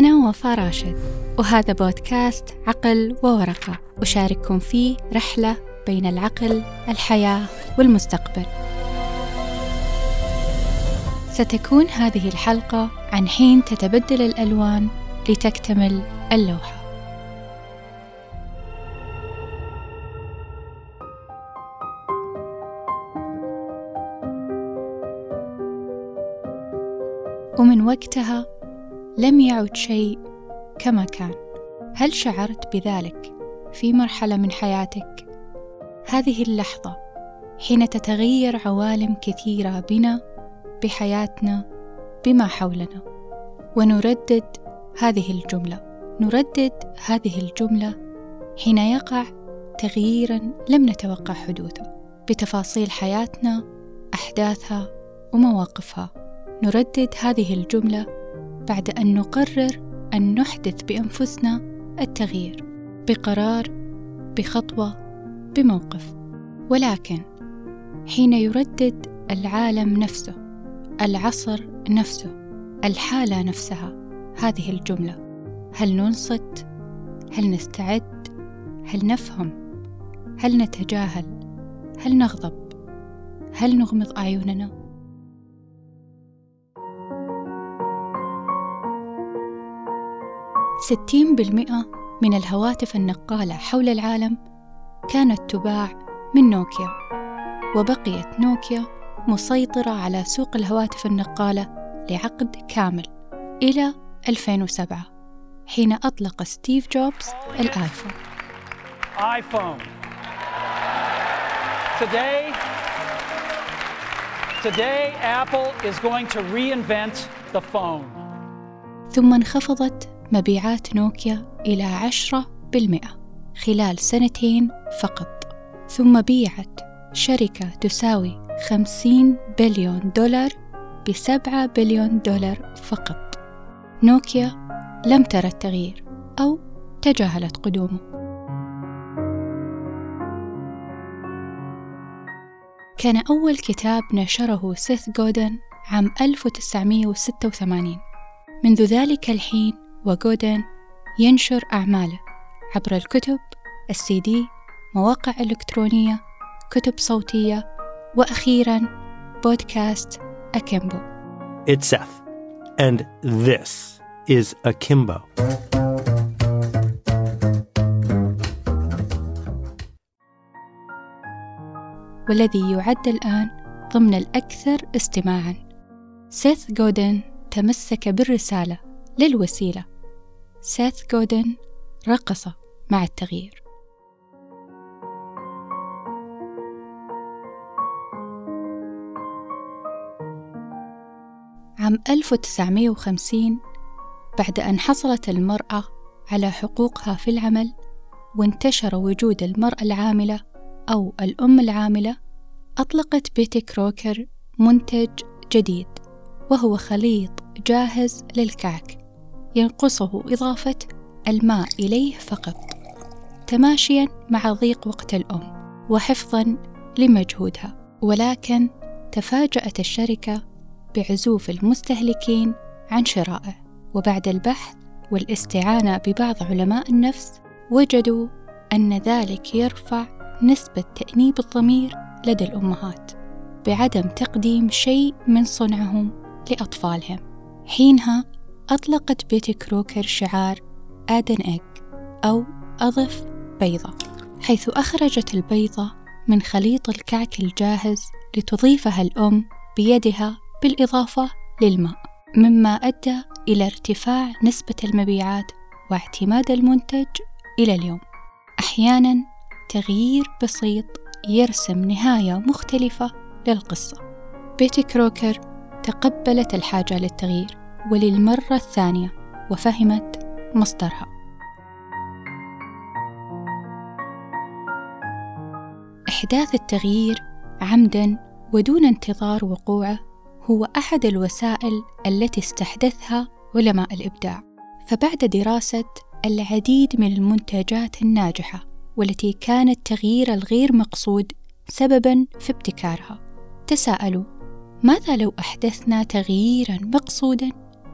أنا وفاء راشد وهذا بودكاست عقل وورقة أشارككم فيه رحلة بين العقل، الحياة والمستقبل. ستكون هذه الحلقة عن حين تتبدل الألوان لتكتمل اللوحة. ومن وقتها لم يعد شيء كما كان. هل شعرت بذلك في مرحلة من حياتك؟ هذه اللحظة حين تتغير عوالم كثيرة بنا بحياتنا بما حولنا. ونردد هذه الجملة. نردد هذه الجملة حين يقع تغييرا لم نتوقع حدوثه بتفاصيل حياتنا أحداثها ومواقفها. نردد هذه الجملة بعد أن نقرر أن نحدث بأنفسنا التغيير بقرار بخطوة بموقف ولكن حين يردد العالم نفسه العصر نفسه الحالة نفسها هذه الجملة هل ننصت؟ هل نستعد؟ هل نفهم؟ هل نتجاهل؟ هل نغضب؟ هل نغمض أعيننا؟ 60% من الهواتف النقالة حول العالم كانت تباع من نوكيا وبقيت نوكيا مسيطرة على سوق الهواتف النقالة لعقد كامل إلى 2007 حين أطلق ستيف جوبز الآيفون آيفون today, today Apple is going to reinvent the phone. ثم انخفضت مبيعات نوكيا إلى عشرة بالمئة خلال سنتين فقط. ثم بيعت شركة تساوي خمسين بليون دولار بسبعة بليون دولار فقط. نوكيا لم ترى التغيير أو تجاهلت قدومه. كان أول كتاب نشره سيث جودن عام 1986 منذ ذلك الحين وجودن ينشر أعماله عبر الكتب، السي دي، مواقع إلكترونية، كتب صوتية، وأخيرا بودكاست أكيمبو. It's Seth, and this is Akimbo. والذي يعد الآن ضمن الأكثر استماعًا. سيث جودن تمسك بالرسالة للوسيلة. سيث جودن رقص مع التغيير. عام 1950 بعد أن حصلت المرأة على حقوقها في العمل وانتشر وجود المرأة العاملة أو الأم العاملة أطلقت بيتي كروكر منتج جديد وهو خليط جاهز للكعك ينقصه إضافة الماء إليه فقط تماشيا مع ضيق وقت الأم وحفظا لمجهودها. ولكن تفاجأت الشركة بعزوف المستهلكين عن شرائه. وبعد البحث والاستعانة ببعض علماء النفس وجدوا أن ذلك يرفع نسبة تأنيب الضمير لدى الأمهات بعدم تقديم شيء من صنعهم لأطفالهم. حينها أطلقت بيتي كروكر شعار آدن إيج أو أضف بيضة حيث أخرجت البيضة من خليط الكعك الجاهز لتضيفها الأم بيدها بالإضافة للماء مما أدى إلى ارتفاع نسبة المبيعات واعتماد المنتج إلى اليوم. أحيانا تغيير بسيط يرسم نهاية مختلفة للقصة. بيتي كروكر تقبلت الحاجة للتغيير. وللمرة الثانية وفهمت مصدرها. إحداث التغيير عمدا ودون انتظار وقوعه هو أحد الوسائل التي استحدثها علماء الإبداع فبعد دراسة العديد من المنتجات الناجحة والتي كان التغيير الغير مقصود سببا في ابتكارها. تساءلوا ماذا لو أحدثنا تغييرا مقصودا؟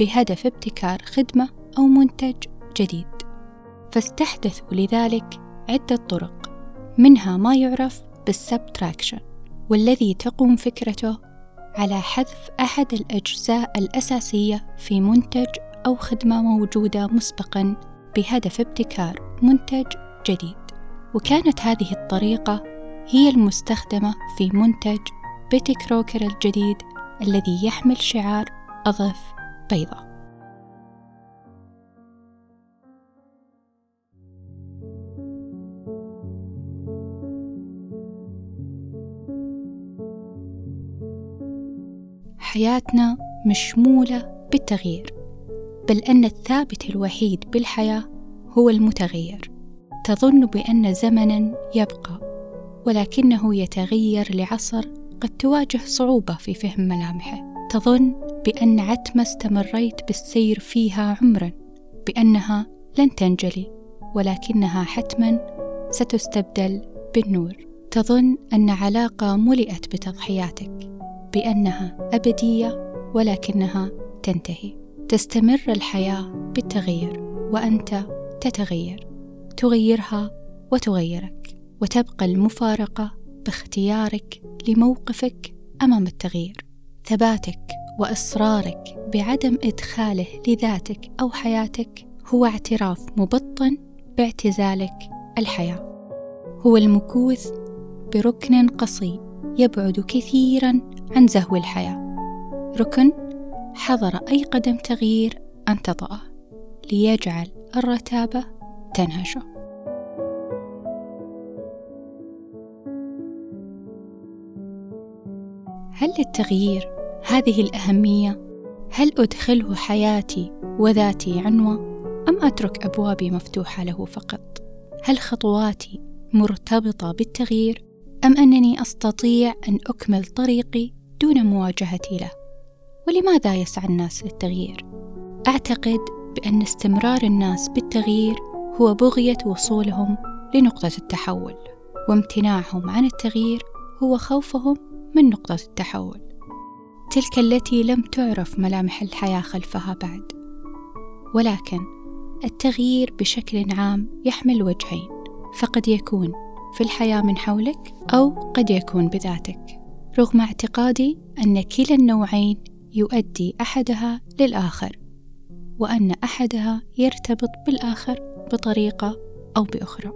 بهدف ابتكار خدمة أو منتج جديد. فاستحدثوا لذلك عدة طرق. منها ما يعرف بالسبتراكشن والذي تقوم فكرته على حذف أحد الأجزاء الأساسية في منتج أو خدمة موجودة مسبقًا بهدف ابتكار منتج جديد، وكانت هذه الطريقة هي المستخدمة في منتج بيتي كروكر الجديد الذي يحمل شعار أضف بيضة. حياتنا مشمولة بالتغيير بل أن الثابت الوحيد بالحياة هو المتغير تظن بأن زمنا يبقى ولكنه يتغير لعصر قد تواجه صعوبة في فهم ملامحه تظن بأن عتمة استمريت بالسير فيها عمرا بأنها لن تنجلي ولكنها حتما ستستبدل بالنور. تظن أن علاقة ملئت بتضحياتك بأنها أبدية ولكنها تنتهي. تستمر الحياة بالتغيير وأنت تتغير. تغيرها وتغيرك وتبقى المفارقة باختيارك لموقفك أمام التغيير. ثباتك وإصرارك بعدم إدخاله لذاتك أو حياتك هو اعتراف مبطن باعتزالك الحياة. هو المكوث بركن قصي يبعد كثيرا عن زهو الحياة. ركن حضر أي قدم تغيير أن تطأه ليجعل الرتابة تنهشه. هل للتغيير هذه الأهمية؟ هل أدخله حياتي وذاتي عنوة؟ أم أترك أبوابي مفتوحة له فقط؟ هل خطواتي مرتبطة بالتغيير؟ أم أنني أستطيع أن أكمل طريقي دون مواجهتي له؟ ولماذا يسعى الناس للتغيير؟ أعتقد بأن استمرار الناس بالتغيير هو بغية وصولهم لنقطة التحول، وامتناعهم عن التغيير هو خوفهم من نقطة التحول، تلك التي لم تعرف ملامح الحياة خلفها بعد، ولكن التغيير بشكل عام يحمل وجهين، فقد يكون في الحياة من حولك أو قد يكون بذاتك، رغم اعتقادي أن كلا النوعين يؤدي أحدها للآخر وأن أحدها يرتبط بالآخر بطريقة أو بأخرى.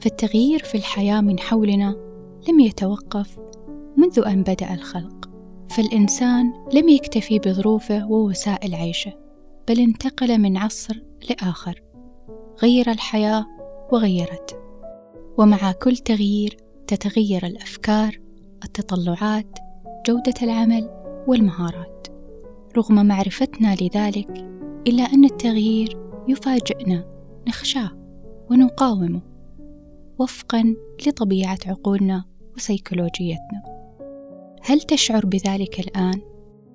فالتغيير في الحياة من حولنا لم يتوقف منذ أن بدأ الخلق. فالإنسان لم يكتفي بظروفه ووسائل عيشه بل انتقل من عصر لآخر غير الحياة وغيرته ومع كل تغيير تتغير الأفكار التطلعات جودة العمل والمهارات. رغم معرفتنا لذلك إلا أن التغيير يفاجئنا نخشاه ونقاومه. وفقا لطبيعة عقولنا وسيكولوجيتنا. هل تشعر بذلك الآن؟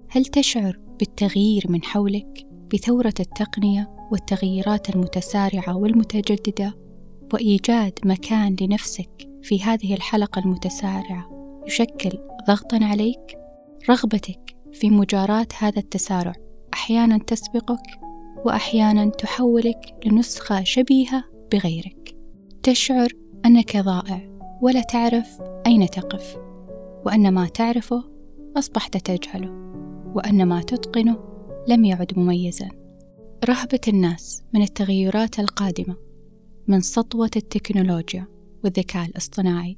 هل تشعر بالتغيير من حولك بثورة التقنية والتغييرات المتسارعة والمتجددة وإيجاد مكان لنفسك في هذه الحلقة المتسارعة يشكل ضغطا عليك؟ رغبتك في مجاراة هذا التسارع أحيانا تسبقك وأحيانا تحولك لنسخة شبيهة بغيرك. تشعر أنك ضائع ولا تعرف أين تقف؟ وأن ما تعرفه أصبحت تجهله وأن ما تتقنه لم يعد مميزا. رهبة الناس من التغيرات القادمة من سطوة التكنولوجيا والذكاء الاصطناعي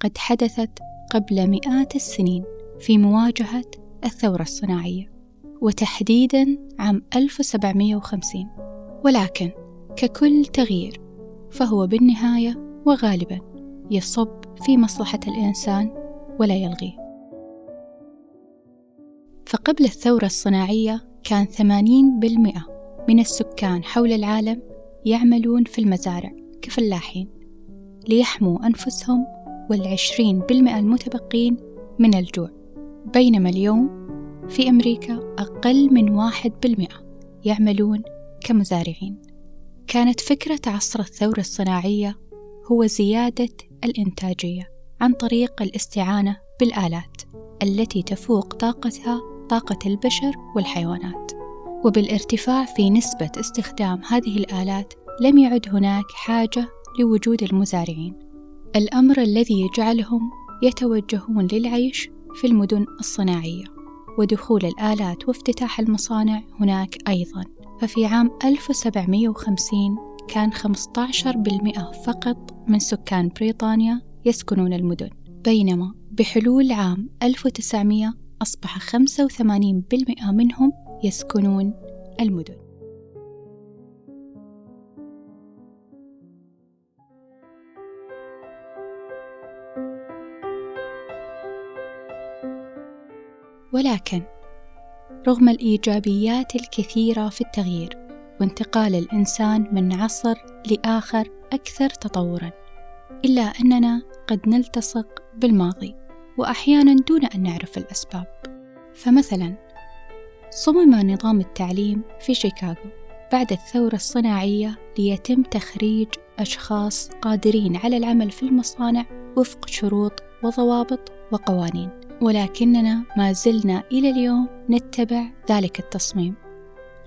قد حدثت قبل مئات السنين في مواجهة الثورة الصناعية وتحديدا عام 1750 ولكن ككل تغيير فهو بالنهاية وغالبا يصب في مصلحة الإنسان ولا يلغيه فقبل الثورة الصناعية كان 80% من السكان حول العالم يعملون في المزارع كفلاحين ليحموا أنفسهم والعشرين بالمئة المتبقين من الجوع. بينما اليوم في أمريكا أقل من واحد بالمئة يعملون كمزارعين. كانت فكرة عصر الثورة الصناعية هو زيادة الإنتاجية عن طريق الاستعانة بالآلات التي تفوق طاقتها طاقة البشر والحيوانات. وبالارتفاع في نسبة استخدام هذه الآلات لم يعد هناك حاجة لوجود المزارعين. الأمر الذي يجعلهم يتوجهون للعيش في المدن الصناعية. ودخول الآلات وافتتاح المصانع هناك أيضا. ففي عام 1750 كان 15% فقط من سكان بريطانيا يسكنون المدن. بينما بحلول عام 1900 أصبح 85% منهم يسكنون المدن. ولكن رغم الإيجابيات الكثيرة في التغيير وانتقال الإنسان من عصر لآخر أكثر تطورًا، إلا أننا قد نلتصق بالماضي وأحيانًا دون أن نعرف الأسباب. فمثلًا صمم نظام التعليم في شيكاغو بعد الثورة الصناعية ليتم تخريج أشخاص قادرين على العمل في المصانع وفق شروط وضوابط وقوانين ولكننا ما زلنا إلى اليوم نتبع ذلك التصميم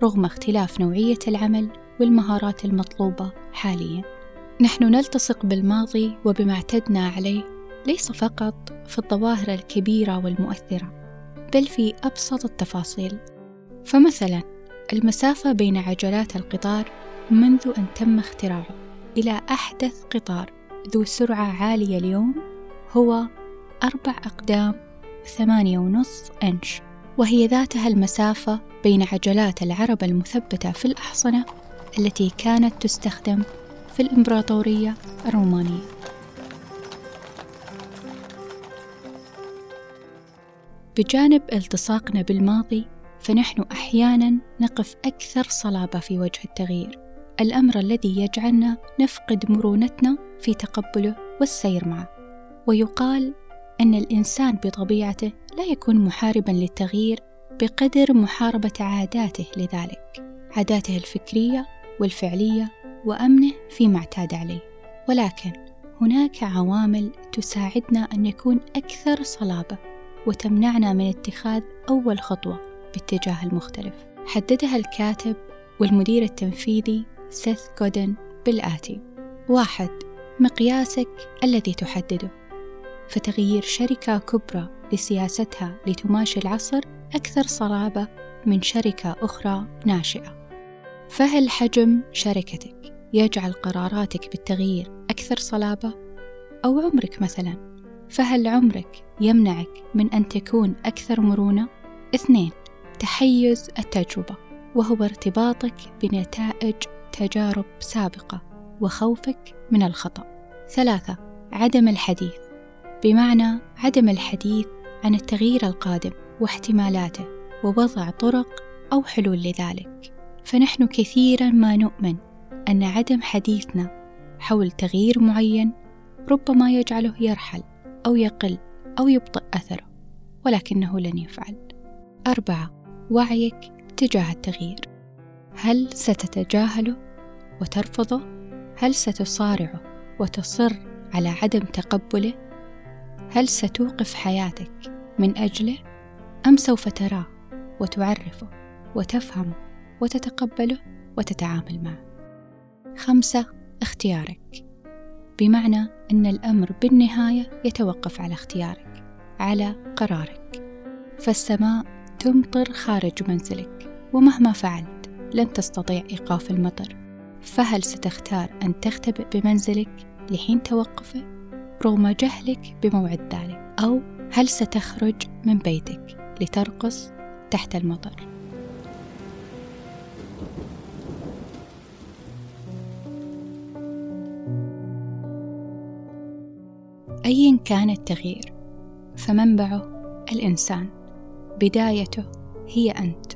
رغم اختلاف نوعية العمل والمهارات المطلوبة حاليا. نحن نلتصق بالماضي وبما اعتدنا عليه ليس فقط في الظواهر الكبيرة والمؤثرة بل في أبسط التفاصيل. فمثلا المسافة بين عجلات القطار منذ أن تم اختراعه إلى أحدث قطار ذو سرعة عالية اليوم هو أربع أقدام ثمانية ونص إنش. وهي ذاتها المسافة بين عجلات العربة المثبتة في الأحصنة التي كانت تستخدم في الإمبراطورية الرومانية. بجانب التصاقنا بالماضي فنحن أحيانا نقف أكثر صلابة في وجه التغيير. الأمر الذي يجعلنا نفقد مرونتنا في تقبله والسير معه. ويقال أن الإنسان بطبيعته لا يكون محاربا للتغيير بقدر محاربة عاداته لذلك عاداته الفكرية والفعلية وأمنه فيما اعتاد عليه. ولكن هناك عوامل تساعدنا أن نكون أكثر صلابة وتمنعنا من اتخاذ أول خطوة باتجاه المختلف. حددها الكاتب والمدير التنفيذي سيث جودن بالآتي. واحد مقياسك الذي تحدده. فتغيير شركة كبرى لسياستها لتماشي العصر أكثر صلابة من شركة أخرى ناشئة فهل حجم شركتك يجعل قراراتك بالتغيير أكثر صلابة؟ أو عمرك مثلا فهل عمرك يمنعك من أن تكون أكثر مرونة؟ اثنين تحيز التجربة وهو ارتباطك بنتائج تجارب سابقة وخوفك من الخطأ. ثلاثة عدم الحديث بمعنى عدم الحديث عن التغيير القادم واحتمالاته ووضع طرق أو حلول لذلك. فنحن كثيرا ما نؤمن أن عدم حديثنا حول تغيير معين ربما يجعله يرحل أو يقل أو يبطئ أثره ولكنه لن يفعل. أربعة وعيك تجاه التغيير هل ستتجاهله وترفضه هل ستصارعه وتصر على عدم تقبله هل ستوقف حياتك من أجله؟ أم سوف تراه وتعرفه وتفهمه وتتقبله وتتعامل معه؟ خمسة اختيارك. بمعنى أن الأمر بالنهاية يتوقف على اختيارك على قرارك. فالسماء تمطر خارج منزلك ومهما فعلت لن تستطيع إيقاف المطر. فهل ستختار أن تختبئ بمنزلك لحين توقفه؟ رغم جهلك بموعد ذلك أو هل ستخرج من بيتك لترقص تحت المطر؟ أيا كان التغيير فمنبعه الإنسان بدايته هي أنت.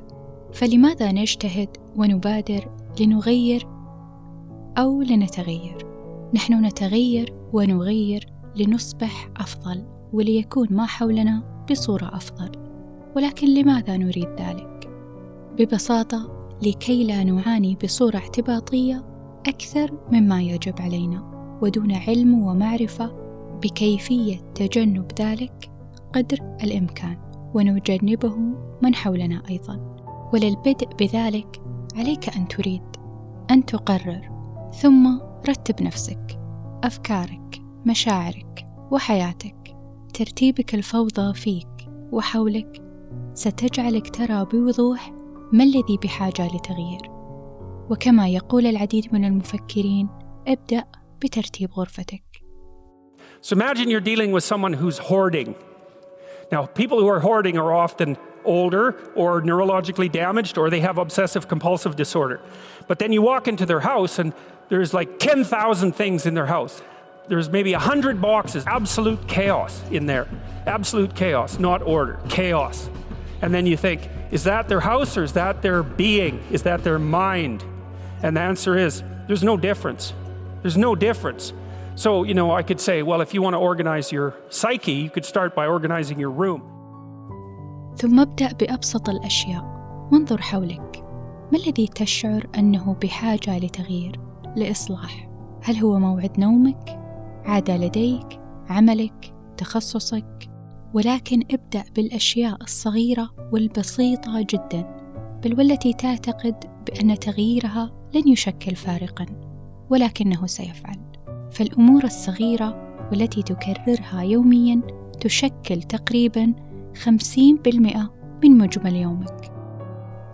فلماذا نجتهد ونبادر لنغير أو لنتغير؟ نحن نتغير ونغير لنصبح أفضل وليكون ما حولنا بصورة أفضل. ولكن لماذا نريد ذلك؟ ببساطة لكي لا نعاني بصورة اعتباطية أكثر مما يجب علينا ودون علم ومعرفة بكيفية تجنب ذلك قدر الإمكان ونجنبه من حولنا أيضا. وللبدء بذلك عليك أن تريد أن تقرر ثم رتب نفسك أفكارك مشاعرك وحياتك ترتيبك الفوضى فيك وحولك ستجعلك ترى بوضوح ما الذي بحاجة لتغيير وكما يقول العديد من المفكرين ابدأ بترتيب غرفتك So imagine you're dealing with someone who's hoarding. Now, people who are hoarding are often older or neurologically damaged or they have obsessive compulsive disorder. But then you walk into their house and there's like 10,000 things in their house. There's maybe 100 boxes, absolute chaos in there. Absolute chaos, not order, chaos. And then you think, is that their house or is that their being? Is that their mind? And the answer is, there's no difference. There's no difference. So, you know, I could say, well, if you want to organize your psyche, you could start by organizing your room. ثم ابدأ بأبسط الأشياء وانظر حولك ما الذي تشعر أنه بحاجة لتغيير لإصلاح. هل هو موعد نومك؟ عادة لديك عملك تخصصك. ولكن ابدأ بالأشياء الصغيرة والبسيطة جدا بل والتي تعتقد بأن تغييرها لن يشكل فارقا ولكنه سيفعل. فالأمور الصغيرة والتي تكررها يوميا تشكل تقريبا خمسين بالمئة من مجمل يومك.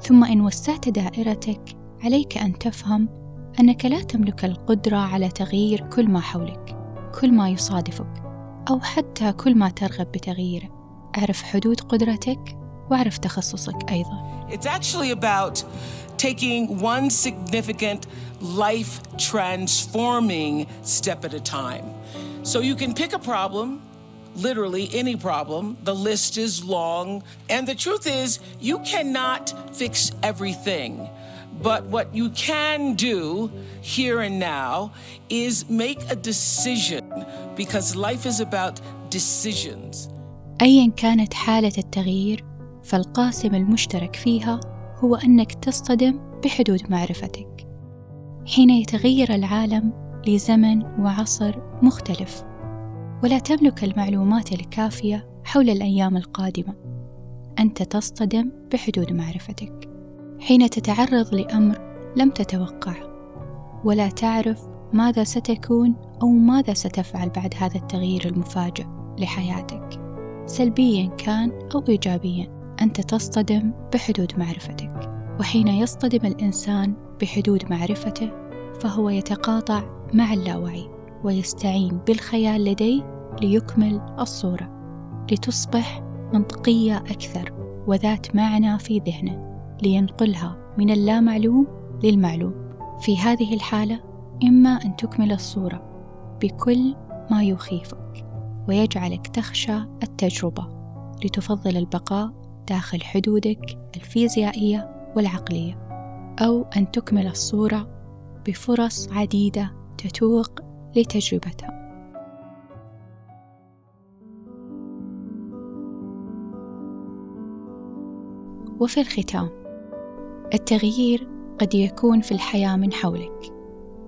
ثم إن وسعت دائرتك عليك أن تفهم أنك لا تملك القدرة على تغيير كل ما حولك كل ما يصادفك أو حتى كل ما ترغب بتغييره اعرف حدود قدرتك واعرف تخصصك أيضا It's actually about taking one significant life transforming step at a time. So you can pick a problem literally any problem. The list is long. And the truth is, you cannot fix everything. But what you can do here and now is make a decision because life is about decisions. أيا كانت حالة التغيير فالقاسم المشترك فيها هو أنك تصطدم بحدود معرفتك. حين يتغير العالم لزمن وعصر مختلف ولا تملك المعلومات الكافية حول الأيام القادمة أنت تصطدم بحدود معرفتك حين تتعرض لأمر لم تتوقعه. ولا تعرف ماذا ستكون أو ماذا ستفعل بعد هذا التغيير المفاجئ لحياتك. سلبيا كان أو إيجابيا أنت تصطدم بحدود معرفتك. وحين يصطدم الإنسان بحدود معرفته فهو يتقاطع مع اللاوعي ويستعين بالخيال لديه ليكمل الصورة لتصبح منطقية أكثر وذات معنى في ذهنه. لينقلها من اللامعلوم للمعلوم. في هذه الحالة إما أن تكمل الصورة بكل ما يخيفك ويجعلك تخشى التجربة لتفضل البقاء داخل حدودك الفيزيائية والعقلية أو أن تكمل الصورة بفرص عديدة تتوق لتجربتها. وفي الختام التغيير قد يكون في الحياة من حولك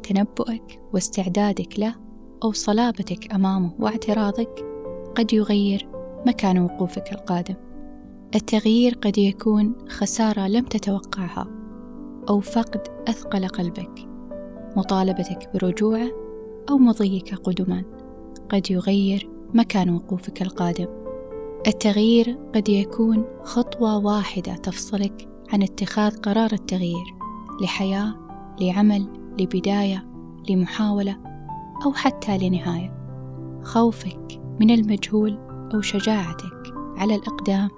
تنبؤك واستعدادك له أو صلابتك أمامه واعتراضك قد يغير مكان وقوفك القادم. التغيير قد يكون خسارة لم تتوقعها أو فقد أثقل قلبك مطالبتك برجوعه أو مضيك قدما قد يغير مكان وقوفك القادم. التغيير قد يكون خطوة واحدة تفصلك عن اتخاذ قرار التغيير لحياة لعمل لبداية لمحاولة أو حتى لنهاية. خوفك من المجهول أو شجاعتك على الإقدام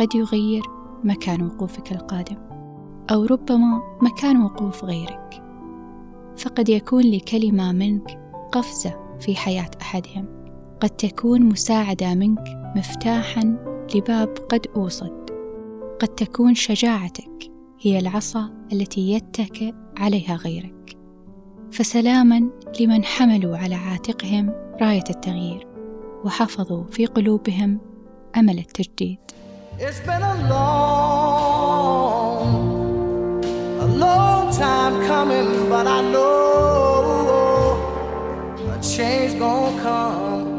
قد يغير مكان وقوفك القادم أو ربما مكان وقوف غيرك. فقد يكون لكلمة منك قفزة في حياة أحدهم. قد تكون مساعدة منك مفتاحا لباب قد أوصد. قد تكون شجاعتك هي العصا التي يتكئ عليها غيرك فسلاما لمن حملوا على عاتقهم راية التغيير وحفظوا في قلوبهم أمل التجديد It's been a long, a long time coming, but I know a change gonna come.